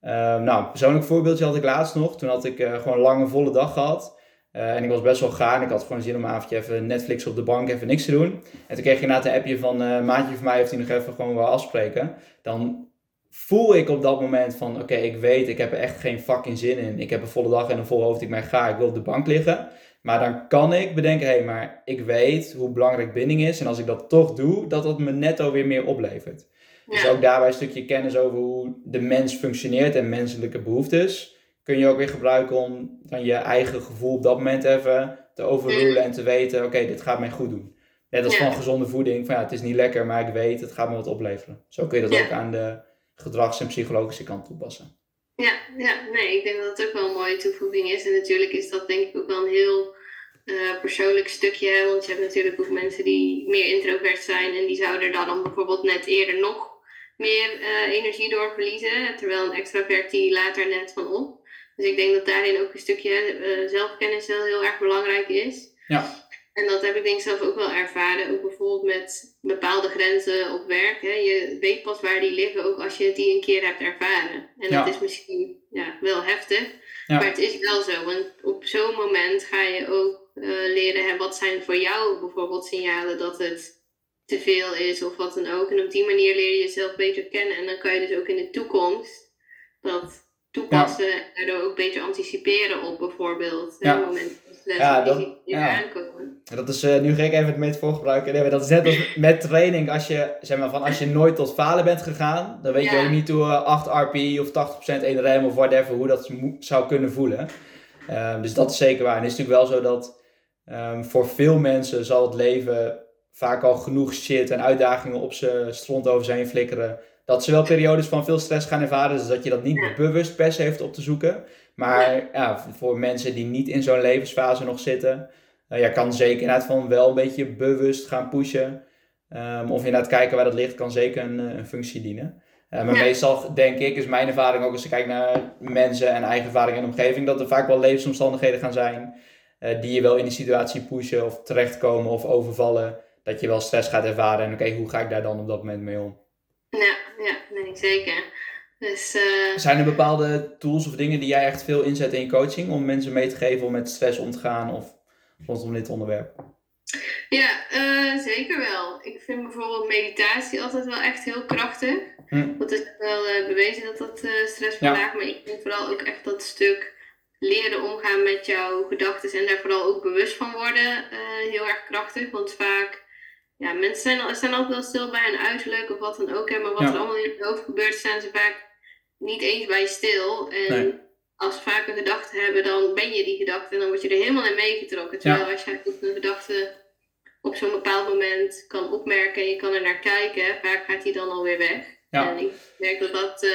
Um, nou, persoonlijk voorbeeldje had ik laatst nog. Toen had ik uh, gewoon een lange volle dag gehad. Uh, en ik was best wel gaar ik had gewoon zin om een avondje even Netflix op de bank even niks te doen. En toen kreeg ik inderdaad een appje van uh, maatje van mij of die nog even gewoon wil afspreken. Dan voel ik op dat moment van oké, ik weet, ik heb er echt geen fucking zin in. Ik heb een volle dag en een vol hoofd, ik ben ga, ik wil op de bank liggen. Maar dan kan ik bedenken, hé, hey, maar ik weet hoe belangrijk binding is. En als ik dat toch doe, dat dat me netto weer meer oplevert. Dus ook daarbij een stukje kennis over hoe de mens functioneert en menselijke behoeftes. Kun je ook weer gebruiken om dan je eigen gevoel op dat moment even te overrulen en te weten, oké, okay, dit gaat mij goed doen. Net als van gezonde voeding, van ja, het is niet lekker, maar ik weet, het gaat me wat opleveren. Zo kun je dat ook aan de gedrags- en psychologische kant toepassen. Ja, ja, nee, ik denk dat het ook wel een mooie toevoeging is. En natuurlijk is dat denk ik ook wel een heel uh, persoonlijk stukje. Want je hebt natuurlijk ook mensen die meer introvert zijn en die zouden daar dan bijvoorbeeld net eerder nog meer uh, energie door verliezen. Terwijl een extravert die laat er net van op. Dus ik denk dat daarin ook een stukje uh, zelfkennis wel heel erg belangrijk is. Ja. En dat heb ik denk ik zelf ook wel ervaren. Ook bijvoorbeeld met bepaalde grenzen op werk. Hè. Je weet pas waar die liggen, ook als je die een keer hebt ervaren. En ja. dat is misschien ja, wel heftig. Ja. Maar het is wel zo. Want op zo'n moment ga je ook uh, leren, hè, wat zijn voor jou bijvoorbeeld signalen dat het te veel is of wat dan ook. En op die manier leer je jezelf beter kennen. En dan kan je dus ook in de toekomst dat toepassen ja. en daardoor ook beter anticiperen op bijvoorbeeld. Ja. Hè, momenten ja, dat, die ja. aankomen. Dat is, uh, nu ga ik even het metafoor gebruiken. Nee, dat is net als met training. Als je, zeg maar, van, als je nooit tot falen bent gegaan, dan weet Ja. je ook niet hoe uh, 8 RPI of 80% 1 rem of whatever, hoe dat zou kunnen voelen. Uh, dus dat is zeker waar. En het is natuurlijk wel zo dat um, voor veel mensen zal het leven vaak al genoeg shit en uitdagingen op ze stront over zijn flikkeren. Dat ze wel periodes van veel stress gaan ervaren. Dus dat je dat niet Ja. bewust per se heeft op te zoeken. Maar ja, voor mensen die niet in zo'n levensfase nog zitten. Uh, ja, kan zeker inderdaad van wel een beetje bewust gaan pushen. Um, of inderdaad kijken waar dat ligt, kan zeker een, een functie dienen. Uh, maar Ja. meestal denk ik, is mijn ervaring ook als ik kijk naar mensen en eigen ervaring in de omgeving, dat er vaak wel levensomstandigheden gaan zijn. uh, die je wel in die situatie pushen of terechtkomen of overvallen. Dat je wel stress gaat ervaren. En oké, hoe ga ik daar dan op dat moment mee om? Ja, ja nee, zeker. Dus, uh... Zijn er bepaalde tools of dingen die jij echt veel inzet in je coaching om mensen mee te geven om met stress om te gaan of rondom dit onderwerp? Ja, uh, zeker wel. Ik vind bijvoorbeeld meditatie altijd wel echt heel krachtig. Hm. Want het is wel uh, bewezen dat dat stress verlaagt, maar ik vind vooral ook echt dat stuk leren omgaan met jouw gedachten en daar vooral ook bewust van worden heel erg krachtig. Want vaak ja, mensen zijn, zijn altijd wel stil bij een uiterlijk of wat dan ook. Hè, maar wat er allemaal in het hoofd gebeurt, staan ze vaak niet eens bij stil. En als ze vaak een gedachte hebben, dan ben je die gedachte en dan word je er helemaal in meegetrokken. Terwijl als je een gedachte op zo'n bepaald moment kan opmerken en je kan er naar kijken, vaak gaat die dan alweer weg. En ik merk dat dat uh,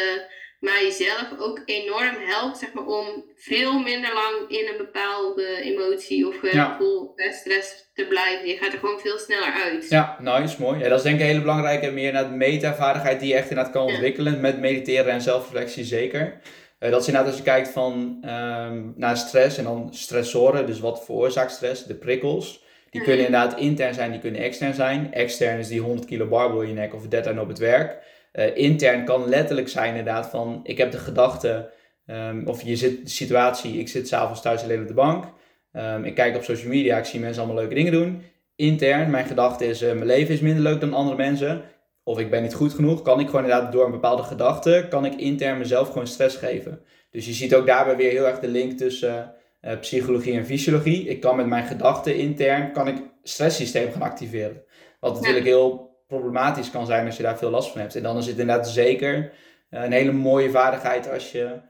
mijzelf ook enorm helpt zeg maar, om veel minder lang in een bepaalde emotie of gevoel, ja. stress te blijven. Je gaat er gewoon veel sneller uit. Ja, nice, mooi. Ja, dat is denk ik een hele belangrijke, meer naar de metavaardigheid die je echt inderdaad kan ontwikkelen. Met mediteren en zelfreflectie zeker. Uh, dat is inderdaad als je kijkt van, um, naar stress en dan stressoren, dus wat veroorzaakt stress, de prikkels. Die kunnen inderdaad intern zijn, die kunnen extern zijn. Extern is die 100 kilo barbel in je nek of deadline op het werk. Uh, intern kan letterlijk zijn inderdaad van, ik heb de gedachte, um, of je zit de situatie, ik zit s'avonds thuis alleen op de bank. Um, ik kijk op social media, ik zie mensen allemaal leuke dingen doen. Intern, mijn gedachte is, uh, mijn leven is minder leuk dan andere mensen. Of ik ben niet goed genoeg, kan ik gewoon inderdaad door een bepaalde gedachte, kan ik intern mezelf gewoon stress geven. Dus je ziet ook daarbij weer heel erg de link tussen uh, psychologie en fysiologie. Ik kan met mijn gedachten intern, kan ik stresssysteem gaan activeren. Wat natuurlijk heel problematisch kan zijn als je daar veel last van hebt. En dan is het inderdaad zeker uh, een hele mooie vaardigheid als je,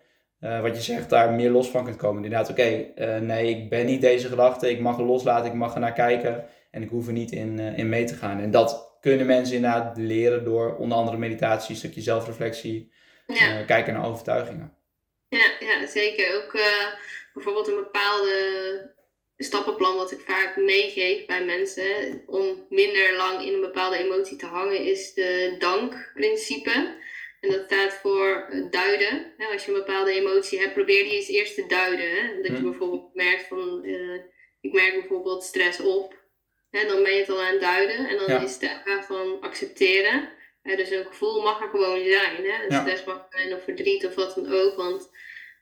uh, wat je zegt, daar meer los van kunt komen. Inderdaad, oké, okay, nee, ik ben niet deze gedachte, ik mag er loslaten, ik mag er naar kijken en ik hoef er niet in, in mee te gaan. En dat kunnen mensen inderdaad leren door onder andere meditatie, een stukje zelfreflectie, ja. kijken naar overtuigingen. Ja, ja zeker. Ook bijvoorbeeld een bepaalde stappenplan wat ik vaak meegeef bij mensen om minder lang in een bepaalde emotie te hangen is de dankprincipe. En dat staat voor duiden. Als je een bepaalde emotie hebt, probeer die eens eerst te duiden. Dat je hm. bijvoorbeeld merkt van, uh, ik merk bijvoorbeeld stress op. Dan ben je het al aan het duiden. En dan is de vraag van accepteren. Dus een gevoel mag er gewoon zijn. Hè? Stress mag zijn of verdriet of wat dan ook. Want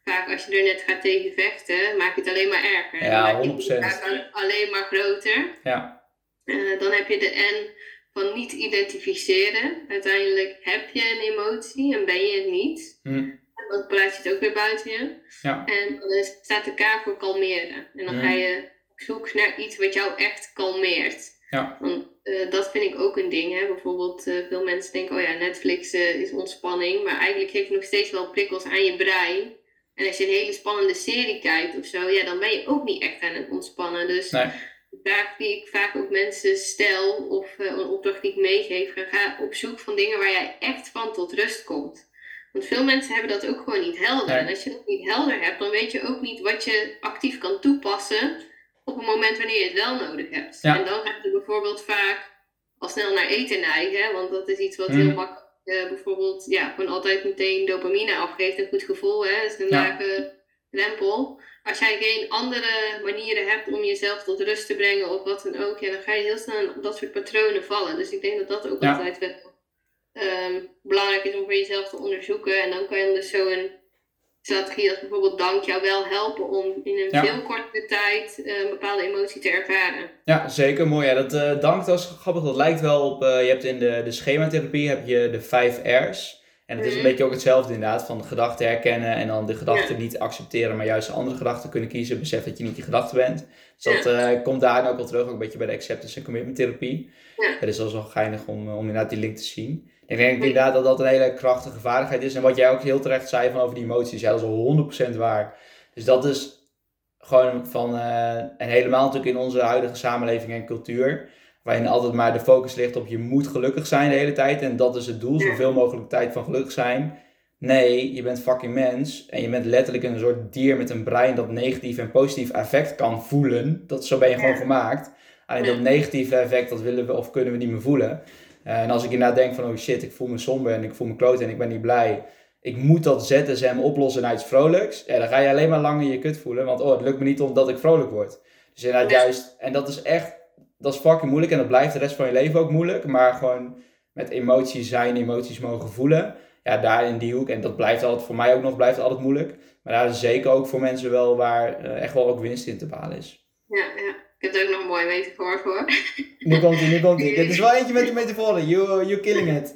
vaak als je er net gaat tegen vechten, maak je het alleen maar erger. Ja, 100%. alleen maar groter. Ja. Uh, dan heb je de N van niet identificeren. Uiteindelijk heb je een emotie en ben je het niet. Hm. Dan plaats je het ook weer buiten je. Ja. En dan staat de K voor kalmeren. En dan hm. ga je op zoek naar iets wat jou echt kalmeert. Ja. Want, uh, dat vind ik ook een ding. Hè? Bijvoorbeeld, uh, veel mensen denken, oh ja, Netflix is ontspanning. Maar eigenlijk geef je nog steeds wel prikkels aan je brein. En als je een hele spannende serie kijkt of zo, ja, dan ben je ook niet echt aan het ontspannen. Dus nee. de vraag die ik vaak ook mensen stel, of uh, een opdracht die ik meegeef, ga op zoek van dingen waar jij echt van tot rust komt. Want veel mensen hebben dat ook gewoon niet helder. En als je dat niet helder hebt, dan weet je ook niet wat je actief kan toepassen op een moment wanneer je het wel nodig hebt. Ja. En dan gaat het bijvoorbeeld vaak al snel naar eten neigen, want dat is iets wat heel mhm. makkelijk uh, bijvoorbeeld ja, gewoon altijd meteen dopamine afgeeft. Een goed gevoel, hè? Dat is een lage drempel. Als jij geen andere manieren hebt om jezelf tot rust te brengen of wat dan ook, ja, dan ga je heel snel op dat soort patronen vallen. Dus ik denk dat dat ook altijd wel um, belangrijk is om voor jezelf te onderzoeken. En dan kan je dus zo een strategie als bijvoorbeeld dank jou wel helpen om in een veel kortere tijd uh, een bepaalde emotie te ervaren. Ja, zeker. Mooi. Ja, dat uh, dank, dat is grappig. Dat lijkt wel op, uh, je hebt in de, de schematherapie heb je de vijf R's. En het is een mhm. beetje ook hetzelfde inderdaad, van gedachten herkennen en dan de gedachten niet accepteren, maar juist andere gedachten kunnen kiezen. Besef dat je niet die gedachte bent. Dus dat komt daar ook al terug, ook een beetje bij de acceptance en commitment therapie. Ja. Het is wel zo geinig om, om inderdaad die link te zien. Ik denk inderdaad dat dat een hele krachtige vaardigheid is. En wat jij ook heel terecht zei van over die emoties, ja, dat is 100% waar. Dus dat is gewoon van, uh, en helemaal natuurlijk in onze huidige samenleving en cultuur, waarin altijd maar de focus ligt op je moet gelukkig zijn de hele tijd. En dat is het doel, zoveel mogelijk tijd van gelukkig zijn. Nee, je bent fucking mens en je bent letterlijk een soort dier met een brein dat negatief en positief effect kan voelen. Dat, zo ben je gewoon gemaakt. Alleen dat negatieve effect, dat willen we of kunnen we niet meer voelen. Eh, en als ik inderdaad denk van, oh shit, ik voel me somber en ik voel me kloot en ik ben niet blij. Ik moet dat ZSM oplossen naar iets vrolijks. Ja, dan ga je alleen maar lang in je kut voelen. Want oh, het lukt me niet omdat ik vrolijk word. Dus inderdaad juist, en dat is echt dat is fucking moeilijk en dat blijft de rest van je leven ook moeilijk. Maar gewoon met emoties zijn, emoties mogen voelen. Ja, daar in die hoek. En dat blijft altijd, voor mij ook nog, blijft altijd moeilijk. Maar daar is zeker ook voor mensen wel waar eh, echt wel ook winst in te behalen is. Ja, ja. Ik heb er ook nog een mooie metafoor voor. Nu komt hij, nu komt hij. Dit is wel eentje met de metaforen. You, you killing it.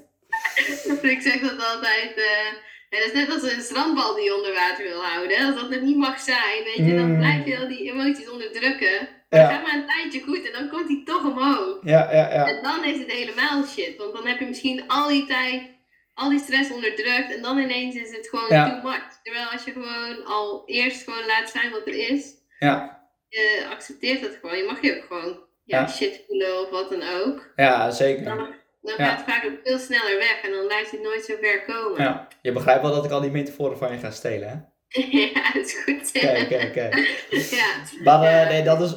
ik zeg dat altijd. Uh, ja, dat is net als een strandbal die je onder water wil houden. Als dat het niet mag zijn, weet je, dan Mm. blijf je al die emoties onderdrukken. Maar Ja. gaat maar een tijdje goed en dan komt hij toch omhoog. Ja, ja, ja. En dan is het helemaal shit. Want dan heb je misschien al die tijd, al die stress onderdrukt. En dan ineens is het gewoon Ja. too much. Terwijl als je gewoon al eerst gewoon laat zijn wat er is. Ja, Je accepteert dat gewoon. Je mag je ook gewoon ja, Ja. shit voelen of wat dan ook. ja zeker. Dan, gaat het vaak ook veel sneller weg. En dan lijkt het nooit zo ver komen. Ja. Je begrijpt wel dat ik al die metaforen van je ga stelen, hè? ja, dat is goed. Kijk, kijk, kijk. ja. Maar eh, nee, dat is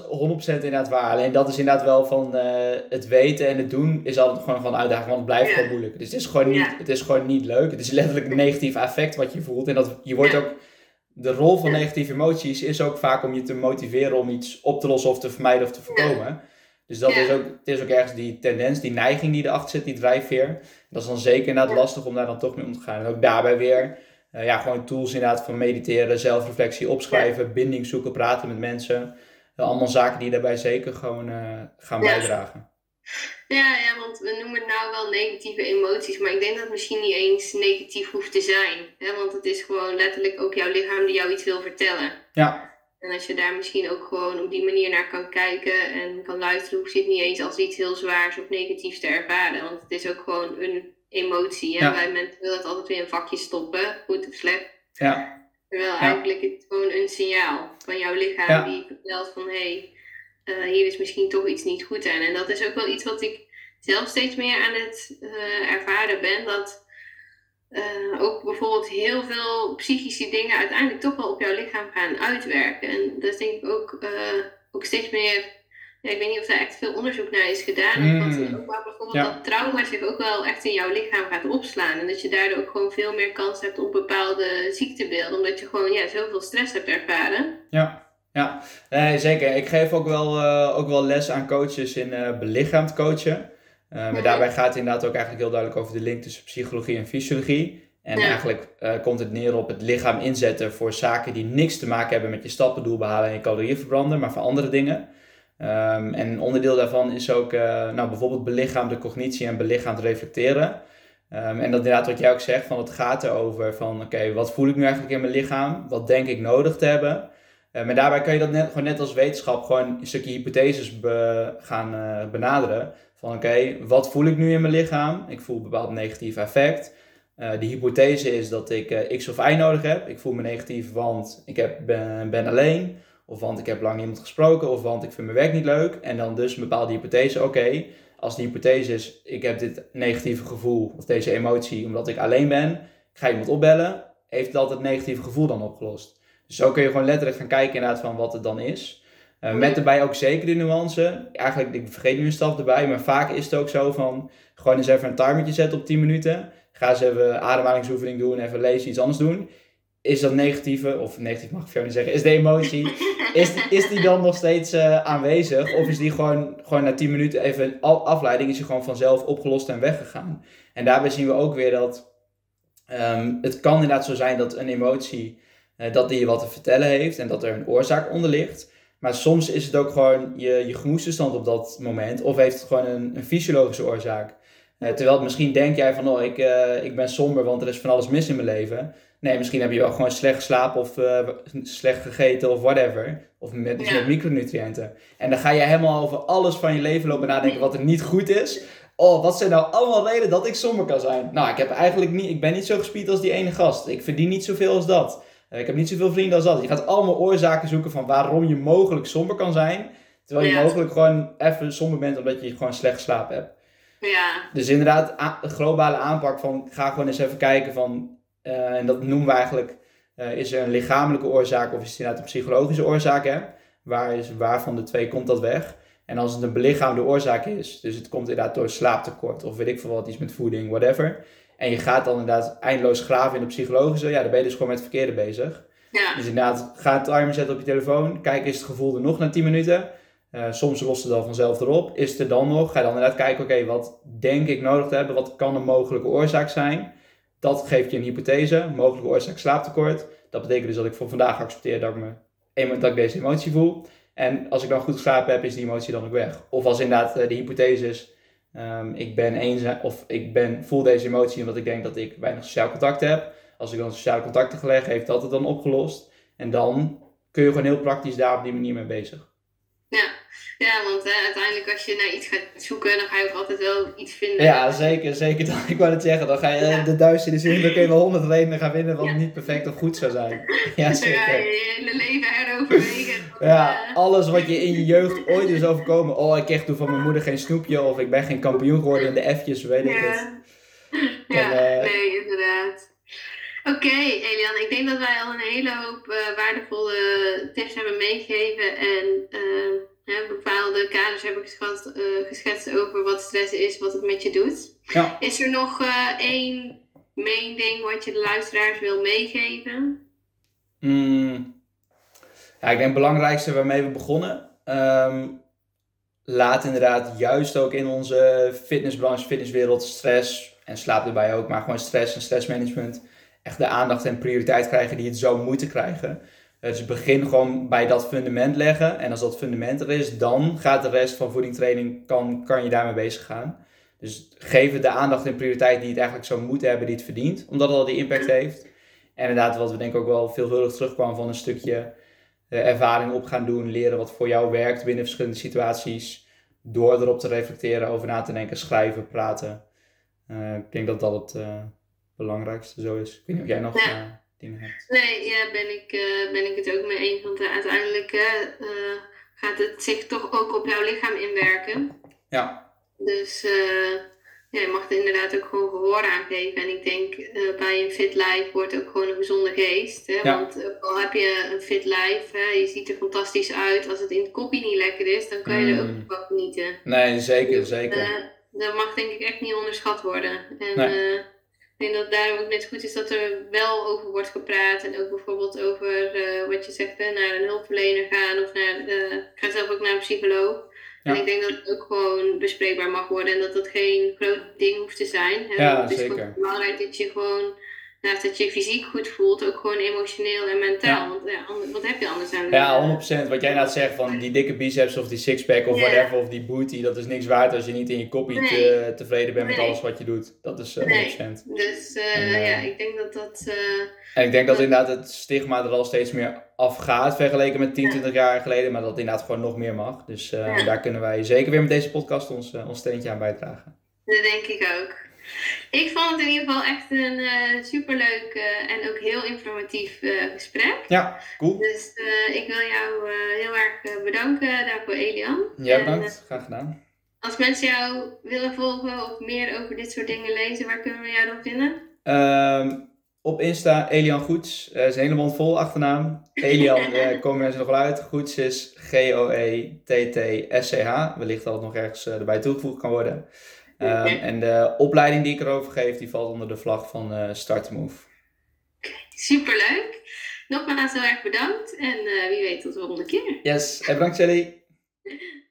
100% inderdaad waar. Alleen dat is inderdaad wel van eh, het weten en het doen is altijd gewoon van uitdaging, want het blijft Ja. gewoon moeilijk. Dus het is gewoon, niet, Ja. het is gewoon niet leuk. Het is letterlijk een negatief affect wat je voelt. En dat, je wordt ook, de rol van negatieve emoties is ook vaak om je te motiveren om iets op te lossen of te vermijden of te voorkomen. Dus dat is ook, het is ook ergens die tendens, die neiging die erachter zit, die drijfveer. Dat is dan zeker inderdaad lastig om daar dan toch mee om te gaan. En ook daarbij weer eh, ja, gewoon tools inderdaad van mediteren, zelfreflectie, opschrijven, binding zoeken, praten met mensen. Eh, allemaal zaken die daarbij zeker gewoon eh, gaan Ja. bijdragen. Ja, ja, want we noemen het nou wel negatieve emoties, maar ik denk dat het misschien niet eens negatief hoeft te zijn. Hè? Want het is gewoon letterlijk ook jouw lichaam die jou iets wil vertellen. Ja, En als je daar misschien ook gewoon op die manier naar kan kijken en kan luisteren, hoeft je het niet eens als iets heel zwaars of negatiefs te ervaren. Want het is ook gewoon een emotie. En Ja. wij mensen willen het altijd weer in een vakje stoppen, goed of slecht. ja, Terwijl Ja. eigenlijk is het gewoon een signaal van jouw lichaam Ja. die vertelt van hé, hey, hier is misschien toch iets niet goed aan. En dat is ook wel iets wat ik zelf steeds meer aan het eh, ervaren ben. Dat eh, ook bijvoorbeeld heel veel psychische dingen uiteindelijk toch wel op jouw lichaam gaan uitwerken. En dat is denk ik ook, eh, ook steeds meer. Ja, ik weet niet of daar echt veel onderzoek naar is gedaan. Mm. Want ook wel bijvoorbeeld Ja. dat trauma zich ook wel echt in jouw lichaam gaat opslaan. En dat je daardoor ook gewoon veel meer kans hebt op bepaalde ziektebeelden. Omdat je gewoon ja, zoveel stress hebt ervaren. ja. Ja, nee, zeker. Ik geef ook wel, eh, ook wel les aan coaches in eh belichaamd coachen. Eh, maar Mhm. daarbij gaat het inderdaad ook eigenlijk heel duidelijk over de link tussen psychologie en fysiologie. En Ja. eigenlijk komt het neer op het lichaam inzetten voor zaken die niks te maken hebben met je stappendoel behalen en je calorieën verbranden, maar voor andere dingen. Ehm, en een onderdeel daarvan is ook eh, nou, bijvoorbeeld belichaamde cognitie en belichaamd reflecteren. Ehm, en dat inderdaad wat jij ook zegt, van het gaat erover van oké, wat voel ik nu eigenlijk in mijn lichaam? Wat denk ik nodig te hebben? Eh, maar daarbij kan je dat net, gewoon net als wetenschap gewoon een stukje hypotheses gaan eh, benaderen. Van oké, wat voel ik nu in mijn lichaam? Ik voel een bepaald negatief effect. Eh de hypothese is dat ik X of Y nodig heb. Ik voel me negatief, want ik heb, ben alleen. Of want ik heb lang niemand gesproken. Of want ik vind mijn werk niet leuk. En dan dus een bepaalde hypothese. Oké, als de hypothese is, ik heb dit negatieve gevoel of deze emotie omdat ik alleen ben. Ik ga iemand opbellen. Heeft dat het negatieve gevoel dan opgelost? Dus zo kun je gewoon letterlijk gaan kijken inderdaad van wat het dan is. Eh, met erbij ook zeker de nuance. Eigenlijk, ik vergeet nu een stap erbij. Maar vaak is het ook zo van, gewoon eens even een timertje zetten op 10 minuten. Ga eens even ademhalingsoefening doen, even lezen, iets anders doen. Is dat negatieve, of negatief mag ik veel niet zeggen, is de emotie, is, is die dan nog steeds eh, aanwezig? Of is die gewoon, gewoon na 10 minuten even afleiding, is die gewoon vanzelf opgelost en weggegaan? En daarbij zien we ook weer dat ehm, het kan inderdaad zo zijn dat een emotie, eh, dat die je wat te vertellen heeft en dat er een oorzaak onder ligt. Maar soms is het ook gewoon je, je gemoedstoestand op dat moment, of heeft het gewoon een, fysiologische oorzaak. Eh, terwijl misschien denk jij van, oh, ik, ik ben somber, want er is van alles mis in mijn leven. Nee, misschien heb je wel gewoon slecht geslapen of eh, slecht gegeten of whatever. Of met, Ja. met micronutriënten. En dan ga je helemaal over alles van je leven lopen nadenken wat er niet goed is. Oh, wat zijn nou allemaal redenen dat ik somber kan zijn? Nou, ik heb eigenlijk niet, ik ben niet zo gespied als die ene gast. Ik verdien niet zoveel als dat. Eh, ik heb niet zoveel vrienden als dat. Je gaat allemaal oorzaken zoeken van waarom je mogelijk somber kan zijn. Terwijl je Ja. mogelijk gewoon even somber bent omdat je gewoon slecht geslapen hebt. Ja, Dus inderdaad, globale aanpak van ga gewoon eens even kijken van, en dat noemen we eigenlijk, eh, is er een lichamelijke oorzaak of is het inderdaad een psychologische oorzaak? Hè? Waar, is, waar van de twee komt dat weg? En als het een belichaamde oorzaak is, dus het komt inderdaad door slaaptekort of weet ik veel wat, iets met voeding, whatever. En je gaat dan inderdaad eindeloos graven in de psychologische, ja, dan ben je dus gewoon met het verkeerde bezig. ja, Dus inderdaad, ga een timer zetten op je telefoon. Kijk, is het gevoel er nog na 10 minuten? Uh, soms lost het dan vanzelf erop. Is er dan nog, ga je dan inderdaad kijken, oké, wat denk ik nodig te hebben? Wat kan een mogelijke oorzaak zijn? Dat geeft je een hypothese, mogelijke oorzaak slaaptekort. Dat betekent dus dat ik voor vandaag accepteer dat ik, me, dat ik deze emotie voel. En als ik dan goed geslapen heb, is die emotie dan ook weg. Of als inderdaad uh, de hypothese is, um, ik ben eenzaam, of ik ben, voel deze emotie omdat ik denk dat ik weinig sociaal contact heb. Als ik dan sociale contacten gelegd, heeft dat het dan opgelost. En dan kun je gewoon heel praktisch daar op die manier mee bezig. Ja, ja want uiteindelijk als je naar iets gaat zoeken, dan ga je ook altijd wel iets vinden. Ja, zeker. zeker. Dan, ik wou het zeggen, dan ga je ja. de duizenden zin, dan kun je wel honderd redenen gaan vinden wat ja. niet perfect of goed zou zijn. Ja, zeker. Dan ga je je hele leven heroverwegen. ja, uh, alles wat je in je jeugd ooit is overkomen. Oh, ik kreeg toen van mijn moeder geen snoepje of ik ben geen kampioen geworden in de F'jes, weet ik het. Ja, en, uh, nee, inderdaad. Oké, okay, Elian, ik denk dat wij al een hele hoop uh, waardevolle tips hebben meegegeven en uh, bepaalde kaders hebben geschetst, uh, geschetst, over wat stress is, wat het met je doet. Ja. Is er nog één main ding wat je de luisteraars wil meegeven? Mm. Ja, ik denk het belangrijkste waarmee we begonnen. Um, laat inderdaad juist ook in onze fitnessbranche, fitnesswereld, stress en slaap erbij ook, maar gewoon stress en stressmanagement echt de aandacht en prioriteit krijgen die het zou moeten krijgen. Dus begin gewoon bij dat fundament leggen. En als dat fundament er is, dan gaat de rest van voedingtraining, kan, kan je daarmee bezig gaan. Dus geef het de aandacht en prioriteit die het eigenlijk zou moeten hebben, die het verdient. Omdat het al die impact heeft. En inderdaad, wat we denk ik ook wel veelvuldig terugkwam van een stukje uh, ervaring op gaan doen. Leren wat voor jou werkt binnen verschillende situaties. Door erop te reflecteren, over na te denken, schrijven, praten. Uh, ik denk dat dat het... Uh, belangrijkste zo is. Ik weet niet of jij nog ja. Hebt. Nee, ja, ben ik, uh, ben ik het ook mee eens. Want uh, uiteindelijk gaat het zich toch ook op jouw lichaam inwerken. Ja. Dus ja, je mag er inderdaad ook gewoon gehoor aan geven. En ik denk bij een fit life wordt ook gewoon een gezonde geest. Hè? Ja. Want al heb je een fit life, hè, je ziet er fantastisch uit. Als het in het kopje niet lekker is, dan kan je mm. er ook van genieten. Nee, zeker, zeker. dat mag denk ik echt niet onderschat worden. En, nee. Ik denk dat het daarom ook net goed is dat er wel over wordt gepraat. En ook bijvoorbeeld over uh, wat je zegt, naar een hulpverlener gaan of naar, uh, ik ga zelf ook naar een psycholoog. En ik denk dat het ook gewoon bespreekbaar mag worden en dat dat geen groot ding hoeft te zijn. Hè? Ja, het is zeker. belangrijk dat je gewoon naast dat je fysiek goed voelt, ook gewoon emotioneel en mentaal. Ja. Want ja, wat heb je anders aan? Ja, 100%. Wat jij net zegt van die dikke biceps of die sixpack of whatever, of die booty, dat is niks waard als je niet in je kopie te, tevreden bent met alles wat je doet. Dat is uh, 100%. Nee. Dus uh, en, uh, ja, ik denk dat dat... En ik denk dat inderdaad het stigma er al steeds meer afgaat vergeleken met 10, 20 jaar geleden, maar dat het inderdaad gewoon nog meer mag. Dus daar kunnen wij zeker weer met deze podcast ons, ons steentje aan bijdragen. Dat denk ik ook. Ik vond het in ieder geval echt een uh, superleuk uh, en ook heel informatief uh, gesprek. Ja, cool. Dus ik wil jou heel erg bedanken daarvoor, Elian. Ja, bedankt. Graag gedaan. Als mensen jou willen volgen of meer over dit soort dingen lezen, waar kunnen we jou dan vinden? Um, op Insta, Elian Goets. Is een hele mond vol achternaam. Elian, komen mensen nog wel uit. Goets is G-O-E-T-T-S-C-H. Wellicht dat het nog ergens erbij toegevoegd kan worden. Um, en de opleiding die ik erover geef, die valt onder de vlag van uh, Start Move. Superleuk. Nogmaals heel erg bedankt en uh, wie weet tot de volgende keer. Yes, en bedankt Shelly.